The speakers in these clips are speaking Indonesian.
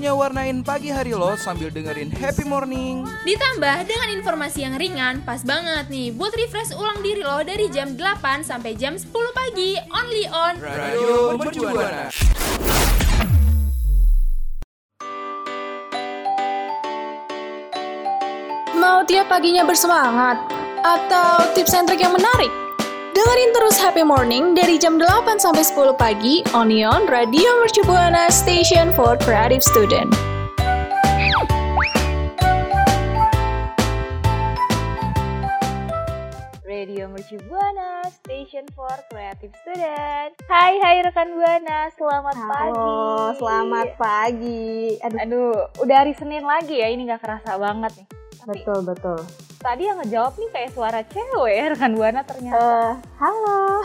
waktunya warnain pagi hari lo sambil dengerin happy morning. Ditambah dengan informasi yang ringan, pas banget nih buat refresh ulang diri lo dari jam 8 sampai jam 10 pagi, only on Radio Mercubuana. Mau tiap paginya bersemangat? Atau tips and trick yang menarik? Dengerin terus Happy Morning dari jam 8 sampai 10 pagi Onion Radio Mercu Buana Station for Creative Student. Radio Mercu Buana, Station for Creative Student. Hai, hai rekan Buana, selamat pagi. Halo, selamat pagi. Aduh, Aduh, udah hari Senin lagi ya, ini gak kerasa banget nih. Tapi betul betul. tadi yang ngejawab nih kayak suara cewek ya rekan Buana ternyata. Eh, halo.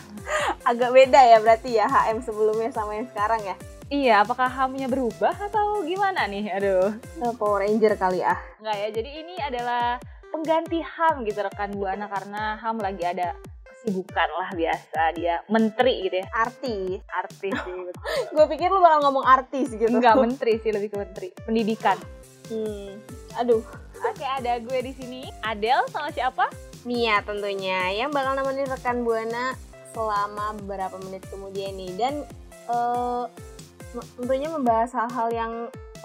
Agak beda ya berarti ya HM sebelumnya sama yang sekarang ya. Iya, apakah hamnya berubah atau gimana nih? Aduh, Eh, Power Ranger kali ah. nggak ya. Jadi ini adalah pengganti ham gitu rekan Buana karena ham lagi ada kesibukan lah biasa dia menteri gitu ya Artis. artis sih Gue pikir lu bakal ngomong artis gitu. enggak menteri sih lebih ke menteri pendidikan Hmm. Aduh, Oke, ada gue di sini. Adel sama siapa? Mia tentunya yang bakal nemenin rekan Buana selama beberapa menit kemudian nih dan me- tentunya membahas hal-hal yang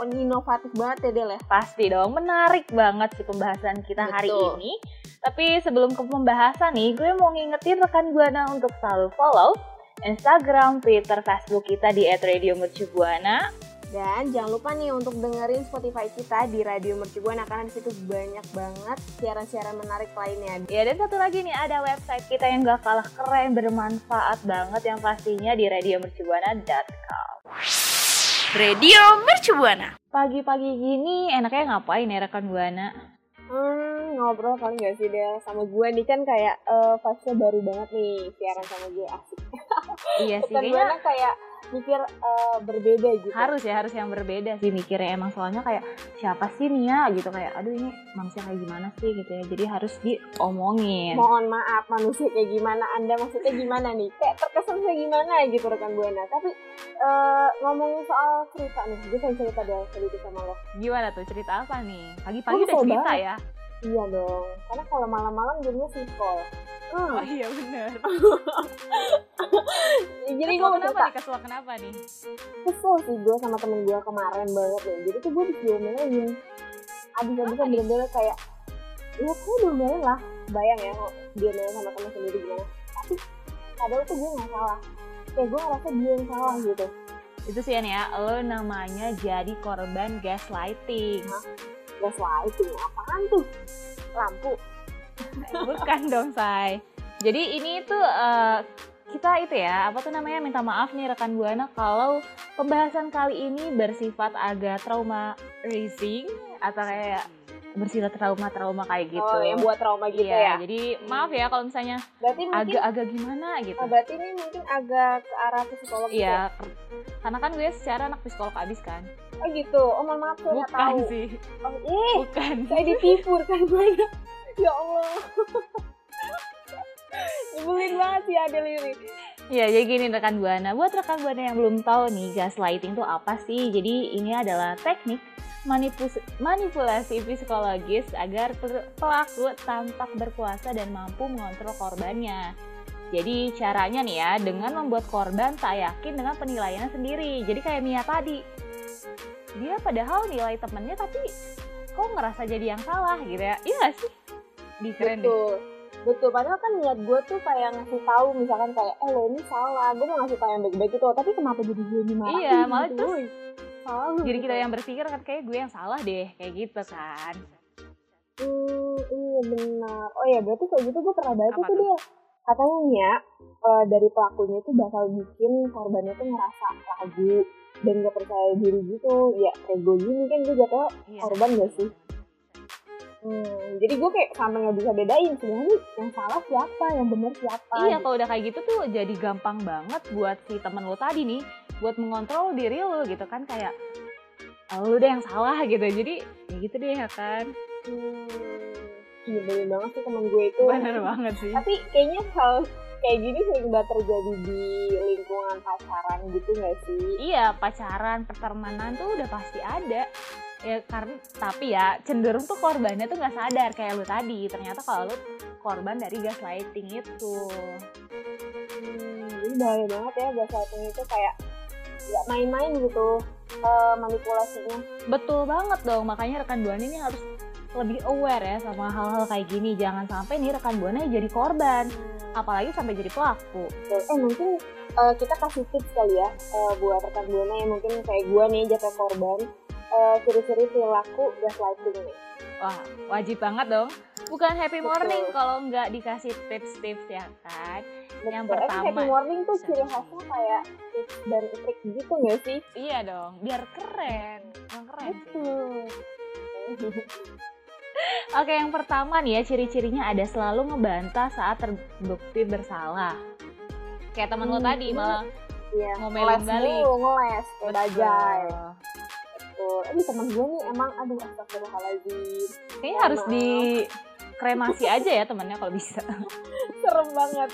inovatif banget ya Del ya. Pasti dong, menarik banget sih pembahasan kita hari Betul. ini. Tapi sebelum ke pembahasan nih, gue mau ngingetin rekan Buana untuk selalu follow Instagram, Twitter, Facebook kita di @radiomercubuana. Dan jangan lupa nih untuk dengerin Spotify kita di Radio Mercubuana karena di situ banyak banget siaran-siaran menarik lainnya. Ya, dan satu lagi nih ada website kita yang gak kalah keren, bermanfaat banget yang pastinya di radiomercubuana.com. Radio Mercubuana. Pagi-pagi gini enaknya ngapain ya rekan Buana? Hmm, ngobrol kali gak sih Del sama gue nih kan kayak eh fase baru banget nih siaran sama gue asik. iya sih, Rekan kayaknya Buana kayak mikir eh, berbeda gitu. harus ya harus yang berbeda sih mikirnya emang soalnya kayak siapa sih Nia gitu kayak aduh ini manusia kayak gimana sih gitu ya jadi harus diomongin Mohon maaf manusia kayak gimana Anda maksudnya gimana nih? Kayak terkesan kayak gimana gitu rekan Buana. Tapi eh, ngomongin soal cerita nih, gue pengen cerita Del sedikit sama lo. gimana tuh cerita apa nih pagi-pagi udah cerita banget. ya Iya dong, karena kalau malam-malam jadinya sipol. Hmm. oh iya bener. Jadi gue kenapa nih? Kesel kenapa nih? Kesel sih gue sama temen gue kemarin banget ya jadi tuh gue diomelin abis-abisan bener-bener kayak ya gue diomelin lah. Bayang ya kalau diomelin sama temen sendiri gimana. Tapi padahal tuh gue gak salah. Kayak gue ngerasa dia yang salah gitu. Itu sih ya lo namanya jadi korban gaslighting gaslighting apaan tuh? Lampu. Bukan dong say jadi ini tuh eh, kita itu ya apa tuh namanya minta maaf nih rekan buana kalau pembahasan kali ini bersifat agak trauma raising atau kayak bersifat trauma-trauma kayak gitu. oh yang buat trauma gitu iya, ya jadi maaf ya kalau misalnya berarti mungkin agak-agak gimana gitu. oh, berarti ini mungkin agak ke arah psikolog gitu ya? Iya, ker- karena kan gue secara anak psikolog abis kan. oh gitu oh mohon maaf saya nggak Bukan tahu sih, oh, ih bukan. saya ditipu kan gue ya Allah nyebelin banget sih Adel ini Iya, jadi gini rekan Buana. Buat rekan Buana yang belum tahu nih, gaslighting itu apa sih? Jadi ini adalah teknik manipus- manipulasi psikologis agar pelaku tampak berkuasa dan mampu mengontrol korbannya. Jadi caranya nih ya, dengan membuat korban tak yakin dengan penilaiannya sendiri. Jadi kayak Mia tadi, dia padahal nilai temennya tapi kok ngerasa jadi yang salah gitu ya? Iya gak sih? Di keren deh. betul betul padahal kan niat gue tuh kayak ngasih tahu misalkan kayak eh lo ini salah gue mau ngasih tahu yang baik-baik itu tapi kenapa jadi gue ini Iya, malah gitu, terus woy. Salah lu Jadi gitu. kita yang berpikir kan kayak gue yang salah deh, kayak gitu kan. Hmm, Iya benar. Oh ya berarti kayak gitu gue pernah baca tuh tuh? dia. Katanya ya eh, dari pelakunya itu bakal bikin korbannya tuh ngerasa ragu dan gak percaya diri gitu. Ya kayak gue gini kan gue jatuh Iya. korban gak sih? Hmm, jadi gue kayak sampai nggak bisa bedain sebenarnya yang salah siapa, yang benar siapa. Iya, gitu. kalau udah kayak gitu tuh jadi gampang banget buat si temen lo tadi nih, buat mengontrol diri lo gitu kan kayak "Ah, lu deh yang salah gitu. Jadi ya gitu deh ya kan. Hmm, iya bener banget sih temen gue itu. Bener banget sih. Tapi kayaknya hal kayak gini sering banget terjadi di lingkungan pacaran gitu gak sih? Iya, pacaran, pertemanan tuh udah pasti ada. Ya karena tapi ya cenderung tuh korbannya tuh nggak sadar kayak lu tadi. Ternyata kalau lu korban dari gaslighting itu. Hmm, jadi bahaya banget ya gaslighting itu kayak nggak main-main gitu eh, manipulasinya. Betul banget dong, makanya rekan buana ini harus lebih aware ya sama hal-hal kayak gini. Jangan sampai nih rekan buana jadi korban, apalagi sampai jadi pelaku. Eh mungkin eh, kita kasih tips kali ya eh, buat rekan buana yang mungkin kayak gue nih jatuh korban ciri-ciri perilaku gaslighting nih. Wah, wajib banget dong. Bukan happy morning kalau nggak dikasih tips-tips ya kan. Yang Betul. Emang pertama. happy morning tuh ciri khasnya kayak dan trik gitu gak sih? Iya dong, biar keren. Emang keren. Betul. Oke, yang pertama nih ya, ciri-cirinya ada selalu ngebantah saat terbukti bersalah. Kayak temen lo Hmm, tadi ini malah Iya, Ngomelin ngeles balik. mulu, ngeles kayak bajai. Betul. Eh, temen gue nih emang aduh astagfirullahaladzim. Kayaknya harus di kremasi aja ya temennya kalau bisa. Serem banget.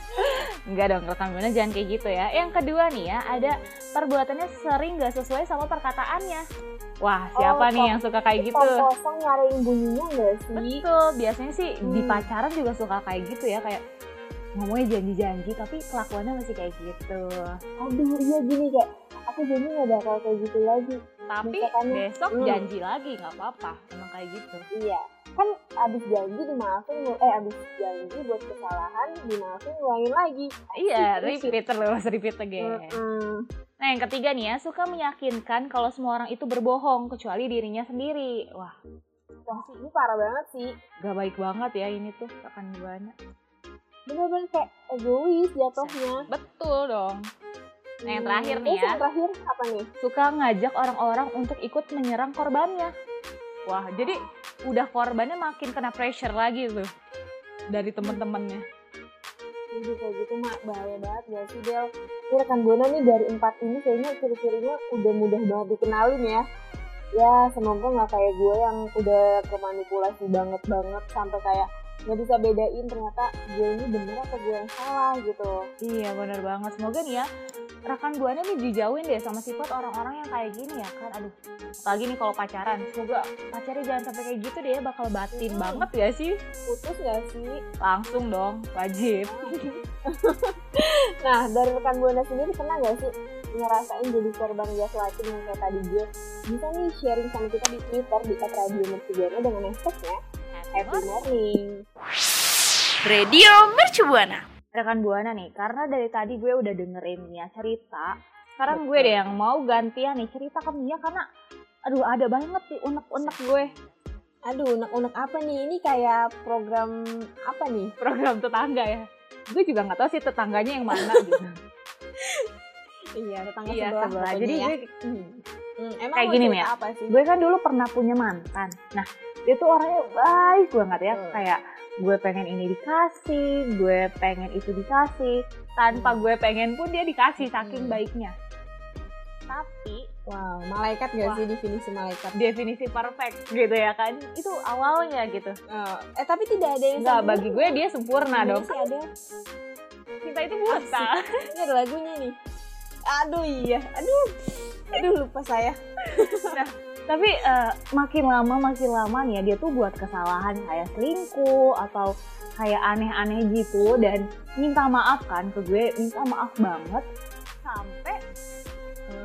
Enggak dong, rekan buana jangan kayak gitu ya. Yang kedua nih ya, ada perbuatannya sering gak sesuai sama perkataannya. Wah, siapa Oh, nih yang suka kayak gitu? Kosong nyariin bunyinya gak sih? Betul, biasanya sih di Hmm. pacaran juga suka kayak gitu ya, kayak ngomongnya janji-janji tapi kelakuannya masih kayak gitu. Aduh iya gini kayak aku janji gak bakal kayak gitu lagi. Tapi Misalkan- besok Hmm. janji lagi nggak apa-apa, emang kayak gitu. Iya. Kan abis janji dimaafin, eh abis janji buat kesalahan dimaafin ngulangin lagi. Iya, Terus- repeat terus, repeat again. Mm-mm. Nah, yang ketiga nih ya, suka meyakinkan kalau semua orang itu berbohong kecuali dirinya sendiri. Wah, Wah ini parah banget sih. gak baik banget ya ini tuh rekan buana. Bener-bener kayak egois jatuhnya. Betul dong. Nah, yang terakhir Hmm, nih ya. yang terakhir apa nih? Suka ngajak orang-orang untuk ikut menyerang korbannya. Wah, jadi udah korbannya makin kena pressure lagi tuh dari temen-temennya. Jadi kayak gitu mak bahaya banget gak sih Del? Ini rekan Buana nih dari empat ini kayaknya ciri-cirinya udah mudah banget dikenalin ya. Ya semoga nggak kayak gue yang udah kemanipulasi banget banget sampai kayak nggak bisa bedain ternyata gue ini bener atau gue yang salah gitu. Iya, bener banget. Semoga nih ya, rekan buana nih dijauhin deh sama sifat orang-orang yang kayak gini ya kan. Aduh, apalagi nih kalau pacaran. Semoga pacarnya jangan sampai kayak gitu deh, bakal batin Hmm. banget ya sih. Putus gak sih? Langsung dong, wajib. Nah dari rekan Buana sendiri pernah gak sih ngerasain jadi korban gaslighting yang kayak tadi gue? Bisa nih sharing sama kita di Twitter di @radio Mercubuana dengan hashtagnya Happy Morning. Radio Mercubuana. Rekan buana nih karena dari tadi gue udah dengerin Mia cerita sekarang gue deh yang mau gantian nih cerita ke Mia karena aduh ada banget sih unek-unek gue Aduh, unek-unek apa nih? Ini kayak program apa nih? program tetangga ya gue juga nggak tahu sih tetangganya yang mana gitu Iya, tetangga iya sebelah. sebelah jadi ya. gue Hmm, emang kayak gini, Mia. apa sih? gue kan dulu pernah punya mantan nah dia tuh orangnya baik banget ya Hmm. kayak gue pengen ini dikasih gue pengen itu dikasih tanpa gue pengen pun dia dikasih saking Hmm. baiknya tapi Wow, malaikat gak Wah. sih definisi malaikat? definisi perfect gitu ya kan itu awalnya gitu Oh, eh tapi tidak ada yang Enggak, sempurna. bagi gue dia sempurna dong sih ada. cinta itu buta Ini ada lagunya nih. Aduh iya, aduh, aduh lupa saya. Tapi eh, makin lama makin lama nih ya dia tuh buat kesalahan kayak selingkuh atau kayak aneh-aneh gitu dan minta maaf kan ke gue minta maaf banget sampai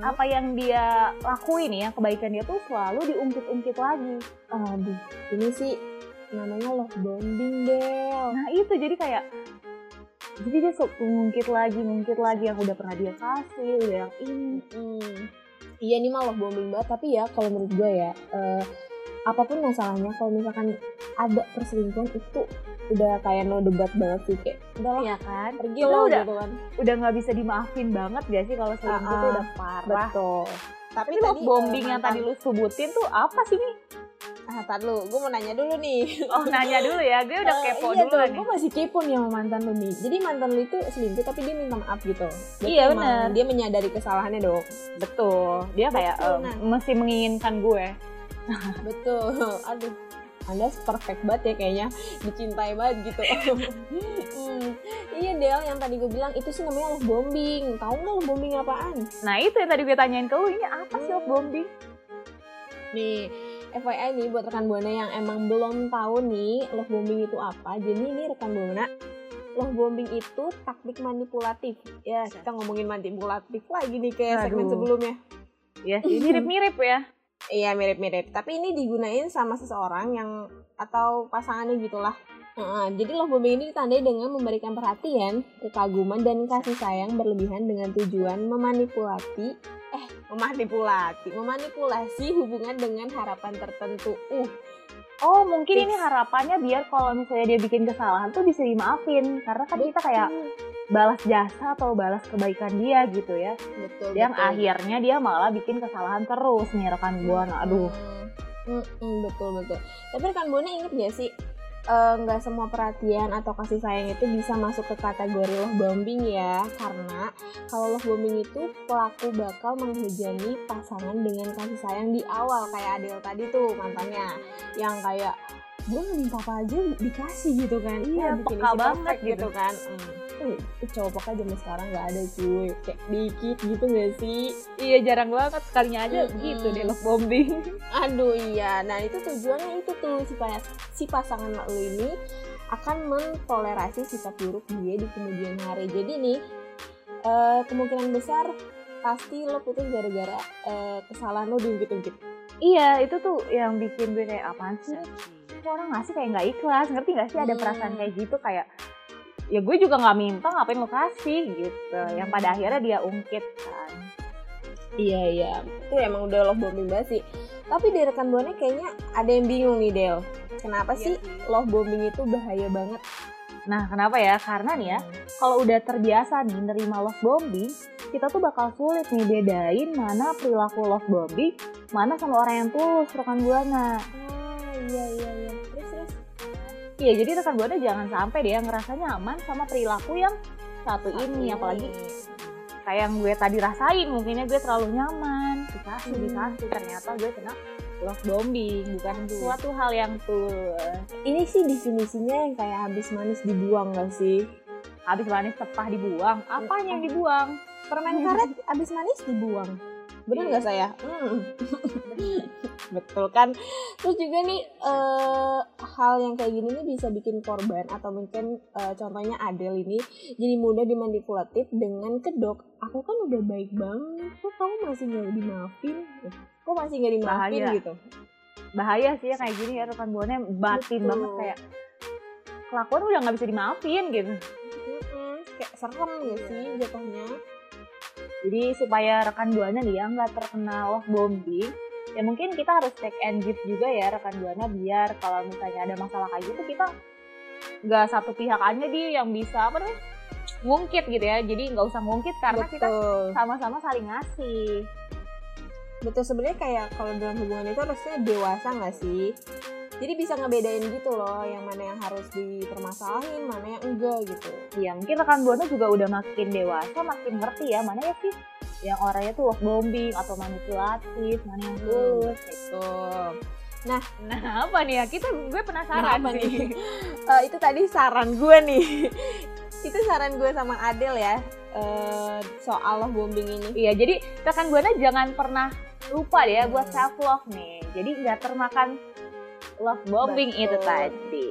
apa yang dia lakuin ya kebaikan dia tuh selalu diungkit-ungkit lagi Aduh, ini sih namanya love bombing Del. nah itu jadi kayak jadi dia sok ngungkit lagi ngungkit lagi yang udah pernah dia kasih udah yang ini Hmm. Iya ini love bombing banget tapi ya kalau menurut gue ya eh, apa pun masalahnya kalau misalkan ada perselingkuhan itu udah kayak no debat banget sih kayak udahlah Iya kan? pergi Itu lo udah gitu kan udah nggak bisa dimaafin banget gak sih kalau selingkuh Ah, tuh ah. udah parah. betul tapi Tapi love bombing yang tadi lu sebutin tuh apa sih nih? Ah tar lu gue mau nanya dulu nih. Oh nanya dulu ya, gue udah Eh, kepo iya dulu nih. gue masih kepo nih sama mantan lu nih. Jadi mantan lu itu selingkuh tapi dia minta maaf gitu. Berarti Iya, bener. dia menyadari kesalahannya dong. Betul, dia kayak Betul, em, nah. mesti menginginkan gue. betul. Aduh. Anda perfect banget ya kayaknya. Dicintai banget gitu. Hmm, iya Del. Yang tadi gue bilang itu sih namanya love bombing. Tahu nggak love bombing apaan? Nah itu yang tadi gue tanyain ke lu, ini apa sih love bombing? Nih, FYI nih buat rekan Buana yang emang belum tahu nih love bombing itu apa. Jadi ini rekan Buana, love bombing itu taktik manipulatif. Ya, kita ngomongin manipulatif lagi nih kayak segmen Aduh. sebelumnya. Ya sih, mirip-mirip ya. Iya, mirip-mirip. Tapi ini digunain sama seseorang yang atau pasangannya gitulah. Heeh, jadi love bombing ini ditandai dengan memberikan perhatian, kekaguman, dan kasih sayang berlebihan dengan tujuan memanipulasi, memanipulasi, memanipulasi hubungan dengan harapan tertentu. Uh, Oh mungkin Fix. ini harapannya biar kalau misalnya dia bikin kesalahan tuh bisa dimaafin. Karena kan kita kayak balas jasa atau balas kebaikan dia gitu ya. betul, Yang betul. akhirnya dia malah bikin kesalahan terus nih rekan buana. Aduh. Hmm, hmm, betul betul. Tapi rekan buana inget gak sih? Eh, nggak semua perhatian atau kasih sayang itu bisa masuk ke kategori love bombing ya. Karena kalau love bombing itu pelaku bakal menghujani pasangan dengan kasih sayang di awal. Kayak Adele tadi tuh mantannya. Yang kayak gue minta apa aja dikasih gitu kan. Iya, bikin peka banget perfect gitu. kan. Hmm. Uh, cowok peka zaman sekarang nggak ada cuy kayak dikit gitu gak sih Iya jarang banget sekalinya aja Mm-mm. gitu deh love bombing. Aduh iya, nah itu tujuannya itu tuh supaya si pasangan lo ini akan mentolerasi sikap buruk dia di kemudian hari. Jadi nih eh, kemungkinan besar pasti lo putus gara-gara eh, kesalahan lo diungkit-ungkit. iya itu tuh yang bikin gue kayak apaan sih? Kok orang ngasih kayak nggak ikhlas, ngerti nggak sih ada Hmm. perasaan kayak gitu kayak ya gue juga nggak minta ngapain lo kasih gitu. Yang pada akhirnya dia ungkit kan. Iya iya, itu emang udah love bombing banget sih. Tapi dari rekan buana kayaknya ada yang bingung nih Del. Kenapa sih love bombing itu bahaya banget? Nah kenapa ya? Karena nih ya kalau udah terbiasa nih nerima love bombing, kita tuh bakal sulit nih bedain mana perilaku love bombing, mana sama orang yang tulus rekan buana. Ah iya iya iya. Iya, jadi rekan buana jangan sampai deh ngerasa nyaman sama perilaku yang satu ini, apalagi kayak yang gue tadi rasain mungkinnya gue terlalu nyaman. Dikasih Hmm. dikasih ternyata gue kena love bombing bukan suatu hal yang tulus Ini sih definisinya yang kayak habis manis dibuang gak sih? habis manis tepah dibuang. Apanya yang dibuang? Permen karet abis manis dibuang bener nggak saya betul kan? Terus juga nih eh, hal yang kayak gini nih bisa bikin korban atau mungkin eh, contohnya Adele ini jadi mudah dimanipulatif dengan kedok aku kan udah baik banget kok kamu masih nggak dimaafin? Kok masih nggak dimaafin Bahaya. gitu? Bahaya sih ya kayak gini ya rekan buana batin Betul. banget kayak kelakuan udah nggak bisa dimaafin gitu. Mm-mm, kayak serem gak sih jatuhnya Jadi supaya rekan buana nih ya nggak terkena love bombing, ya mungkin kita harus take and give juga ya rekan buana biar kalau misalnya ada masalah kayak gitu kita nggak satu pihak aja dia yang bisa apa namanya ngungkit gitu ya. Jadi nggak usah ngungkit karena kita betul sama-sama saling ngasih. betul sebenarnya kayak kalau dalam hubungan itu harusnya dewasa nggak sih jadi bisa ngebedain gitu loh yang mana yang harus dipermasalahin mana yang enggak gitu Ya mungkin rekan buana juga udah makin dewasa, makin ngerti ya mana ya sih yang orangnya tuh love bombing atau manipulatif, mana yang tulus. gitu Nah apa nih ya kita gue penasaran sih. nih? Eh, itu tadi saran gue nih itu saran gue sama Adel ya eh, soal love bombing ini Iya, jadi rekan buana jangan pernah lupa deh ya buat self love nih. Jadi nggak termakan love bombing Betul. itu tadi.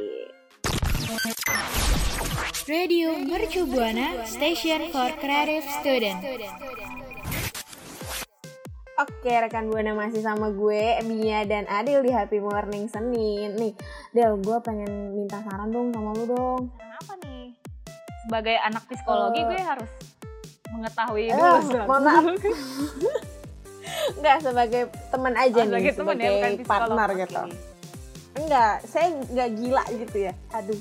Radio Mercu Buana Station for Creative Student. Oke rekan buana masih sama gue Mia dan Adil di Happy Morning Senin nih Del gue pengen minta saran dong sama lu dong Kenapa nih? Sebagai anak psikologi Eh. gue harus mengetahui Eh, dulu. mohon maaf. Enggak sebagai teman aja Oh, nih, sebagai teman ya, bukan psikolog. partner gitu. Enggak, saya nggak gila gitu ya. Aduh.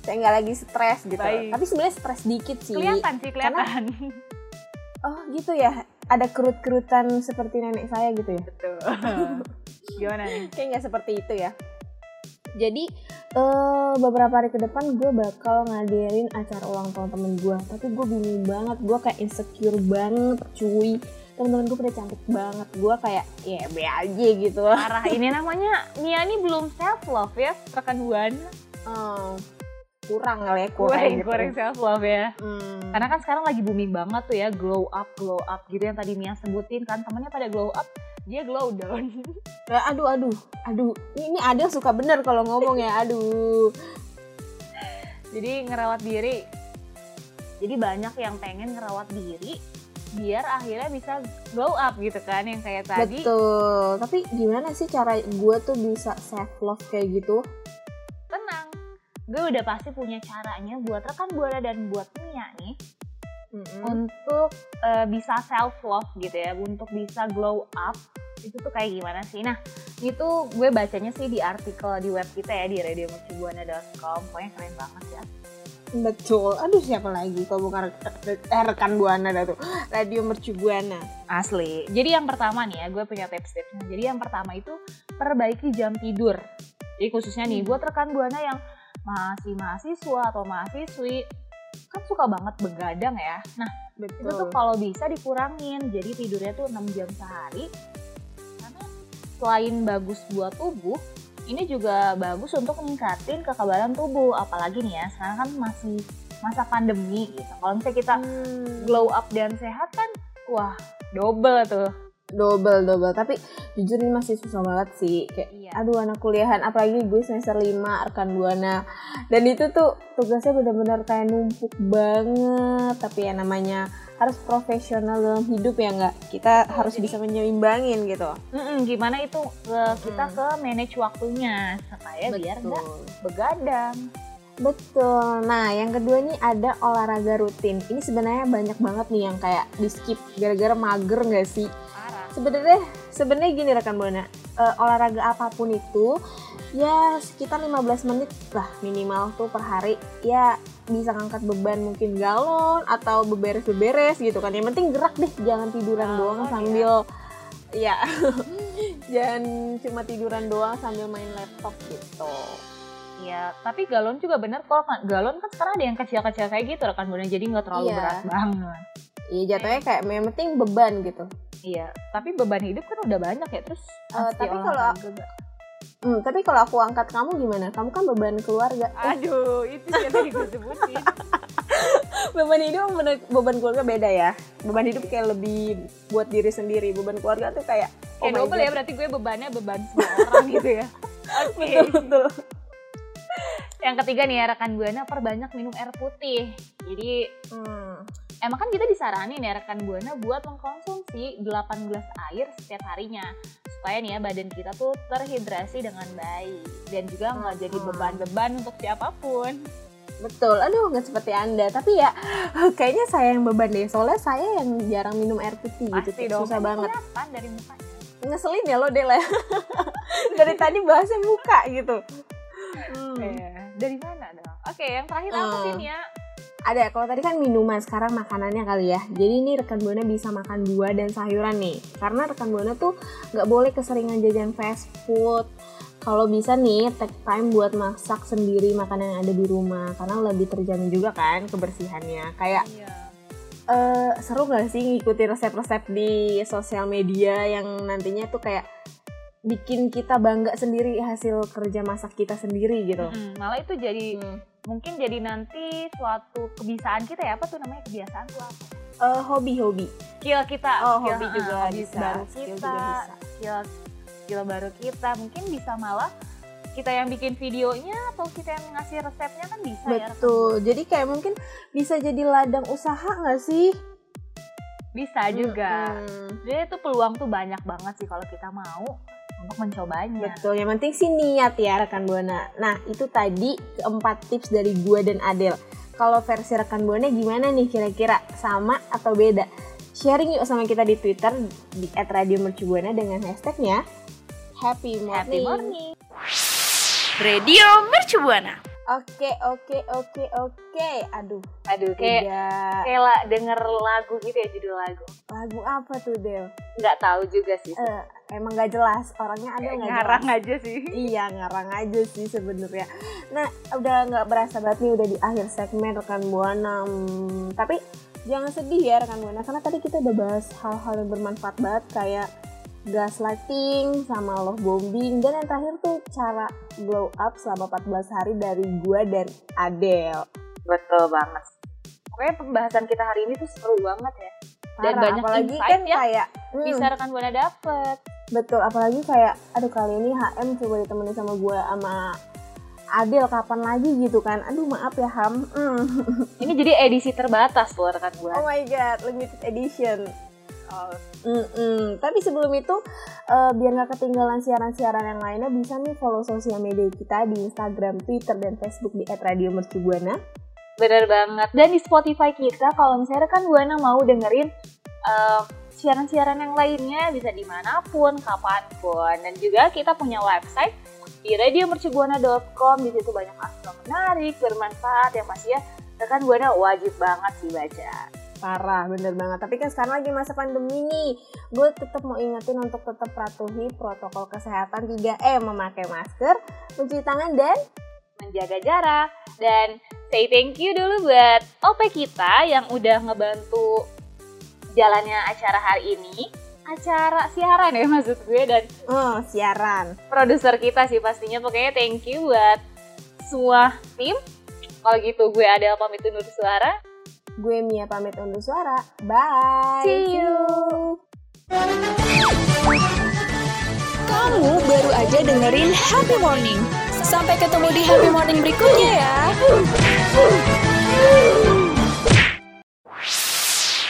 Saya nggak lagi stres gitu. Baik. Tapi sebenarnya stres dikit sih. Kelihatan sih, kelihatan. Oh, gitu ya. Ada kerut-kerutan seperti nenek saya gitu ya. Betul. Gimana nih? Kayak nggak seperti itu ya. Jadi eh beberapa hari ke depan gue bakal ngadain acara ulang tahun temen gue. Tapi gue bingung banget, gue kayak insecure banget cuy. Temen-temen gue pada cantik banget. Gue kayak ya be aja gitu lah. Parah, ini namanya Mia nih belum self love ya, rekan Buan. Hmm, kurang kali ya, kurang, Kurang, gitu. kurang self love ya. Hmm. Karena kan sekarang lagi booming banget tuh ya, glow up, glow up gitu yang tadi Mia sebutin kan temennya pada glow up, dia glow down. Eh, aduh, aduh, aduh. Ini Adel suka bener kalau ngomong ya, aduh. Jadi ngerawat diri. Jadi banyak yang pengen ngerawat diri biar akhirnya bisa glow up gitu kan yang kayak tadi. Betul. Tapi gimana sih cara gue tuh bisa self love kayak gitu? Tenang. Gue udah pasti punya caranya buat rekan Buana dan buat Mia nih Hmm. untuk eh, bisa self love gitu ya, untuk bisa glow up itu tuh kayak gimana sih? Nah, itu gue bacanya sih di artikel di web kita ya di radiomercubuana.com. Pokoknya keren banget ya. Betul. Aduh siapa lagi kalau bukan eh, rekan Buana dah tuh. Radio Mercu Buana. Asli. Jadi yang pertama nih ya, gue punya tips-tipsnya. Jadi yang pertama itu perbaiki jam tidur. Jadi khususnya nih buat rekan buana yang masih mahasiswa atau mahasiswi kan suka banget begadang ya. Nah itu tuh Betul. kalau bisa dikurangin. Jadi tidurnya tuh 6 jam sehari. Karena selain bagus buat tubuh, ini juga bagus untuk meningkatin kekebalan tubuh. Apalagi nih ya, sekarang kan masih masa pandemi gitu. Kalau misalnya kita Hmm. glow up dan sehat kan wah double tuh double double tapi jujur ini masih susah banget sih kayak Iya. aduh anak kuliahan apalagi gue semester 5 rekan buana dan itu tuh tugasnya benar-benar kayak numpuk banget tapi ya namanya harus profesional dalam hidup ya nggak kita harus bisa menyeimbangin gitu Mm-mm, gimana itu ke- kita ke manage waktunya supaya biar nggak begadang Betul. Nah, yang kedua nih ada olahraga rutin. Ini sebenarnya banyak banget nih yang kayak di skip gara-gara mager nggak sih? Sebenarnya sebenarnya gini rekan buana, Eh, olahraga apa pun itu ya sekitar 15 menit lah minimal tuh per hari. Ya bisa ngangkat beban mungkin galon atau beberes-beberes gitu kan. Yang penting gerak deh, jangan tiduran Oh, doang iya. sambil ya jangan cuma tiduran doang sambil main laptop gitu. ya tapi galon juga bener kok galon kan sekarang ada yang kecil-kecil kayak gitu rekan buana jadi nggak terlalu Iya. berat banget Iya jatuhnya kayak yang penting beban gitu. iya tapi beban hidup kan udah banyak ya terus mesti tapi kalau-? Hmm, tapi kalau aku angkat kamu gimana? Kamu kan beban keluarga. Eh, aduh itu sih yang tadi gue sebutin beban hidup sama beban- keluarga beda ya. Beban hidup kayak lebih buat diri sendiri. Beban keluarga tuh kayak kayak my double God. ya berarti gue bebannya beban semua orang gitu ya oke Betul betul. yang ketiga nih ya rekan buana perbanyak minum air putih jadi Hmm. Emang kan kita disaranin ya rekan Buana buat mengkonsumsi 8 gelas air setiap harinya supaya nih ya badan kita tuh terhidrasi dengan baik dan juga nggak jadi Hmm. beban-beban untuk siapa pun. Betul. Aduh nggak seperti anda. Tapi ya kayaknya saya yang beban deh. Soalnya saya yang jarang minum air putih gitu. Pasti Kayak dong. Susah Emang banget. dari mukanya. Ngeselin ya lo Del ya. Dari tadi bahasnya muka gitu. Hmm. Iya. Dari mana dong? Oke, yang terakhir apa Hmm. sih Nia? Ada, kalau tadi kan minuman, sekarang makanannya kali ya. Jadi ini rekan Buana bisa makan buah dan sayuran nih. Karena rekan Buana tuh nggak boleh keseringan jajan fast food. Kalau bisa nih, take time buat masak sendiri makanan yang ada di rumah. Karena lebih terjamin juga kan kebersihannya. Kayak Iya. eh, seru gak sih ngikutin resep-resep di sosial media yang nantinya tuh kayak bikin kita bangga sendiri hasil kerja masak kita sendiri gitu. Mm, malah itu jadi Hmm. Mungkin jadi nanti suatu kebiasaan kita ya apa tuh namanya kebiasaan tuh apa? Eh, hobi-hobi. Skill kita, Oh, skill, hobi ah, juga hobi bisa. baru Skill kita, juga bisa. skill skill baru kita mungkin bisa malah kita yang bikin videonya atau kita yang ngasih resepnya kan bisa ya rekan Betul. Jadi kayak mungkin bisa jadi ladang usaha nggak sih? bisa juga Mm-mm. jadi itu peluang tuh banyak banget sih kalau kita mau untuk mencobanya Betul. Yang penting sih niat ya rekan buana. Nah itu tadi keempat tips dari gua dan Adel. Kalau versi rekan buana gimana nih kira-kira sama atau beda? sharing yuk sama kita di Twitter di @radiomercubuana dengan hashtagnya Happy Morning. Happy morning. Radio Mercubuana. Oke oke oke oke. Aduh, Aduh, kayak udah kayak la- denger lagu gitu ya judul lagu. lagu apa tuh Del? Nggak tahu juga sih. Eh, emang gak jelas orangnya ada nggak ngarang jelas? aja sih. Iya ngarang aja sih sebenarnya. Nah udah nggak berasa banget nih udah di akhir segmen rekan buana. Hmm, tapi jangan sedih ya rekan buana karena tadi kita udah bahas hal-hal yang bermanfaat banget kayak gaslighting sama love bombing dan yang terakhir tuh cara glow up selama 14 hari dari gua dan Adele. Betul banget. Pokoknya pembahasan kita hari ini tuh seru banget ya. Dan Parah, banyak apalagi insight kan ya. kayak hmm, Bisa rekan buana dapet. betul apalagi kayak aduh kali ini HM coba ditemenin sama gua sama Adele kapan lagi gitu kan aduh maaf ya Ham Hmm. Ini jadi edisi terbatas loh rekan Oh buana. my god, limited edition. Oh, Mm-mm. Tapi sebelum itu, eh, biar nggak ketinggalan siaran-siaran yang lainnya, bisa nih follow sosial media kita di Instagram, Twitter, dan Facebook di @radiomercubuana. Bener banget. Dan di Spotify kita kalau misalnya rekan buana mau dengerin eh, siaran-siaran yang lainnya bisa di mana pun, kapan pun. Dan juga kita punya website di radiomercubuana.com. Di situ banyak artikel menarik, bermanfaat yang pastinya rekan buana wajib banget sih baca. Parah, bener banget. Tapi kan sekarang lagi masa pandemi nih. Gue tetap mau ingetin untuk tetap patuhi protokol kesehatan 3M, memakai masker, mencuci tangan, dan menjaga jarak dan say thank you dulu buat OP kita yang udah ngebantu jalannya acara hari ini acara siaran ya maksud gue dan oh, siaran. produser kita sih pastinya pokoknya thank you buat semua tim kalau gitu gue ada pamit undur suara Gue Mia pamit undur suara. Bye. See you. Kamu baru aja dengerin Happy Morning. Sampai ketemu di Happy Morning berikutnya ya.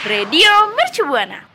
Radio Mercubuana.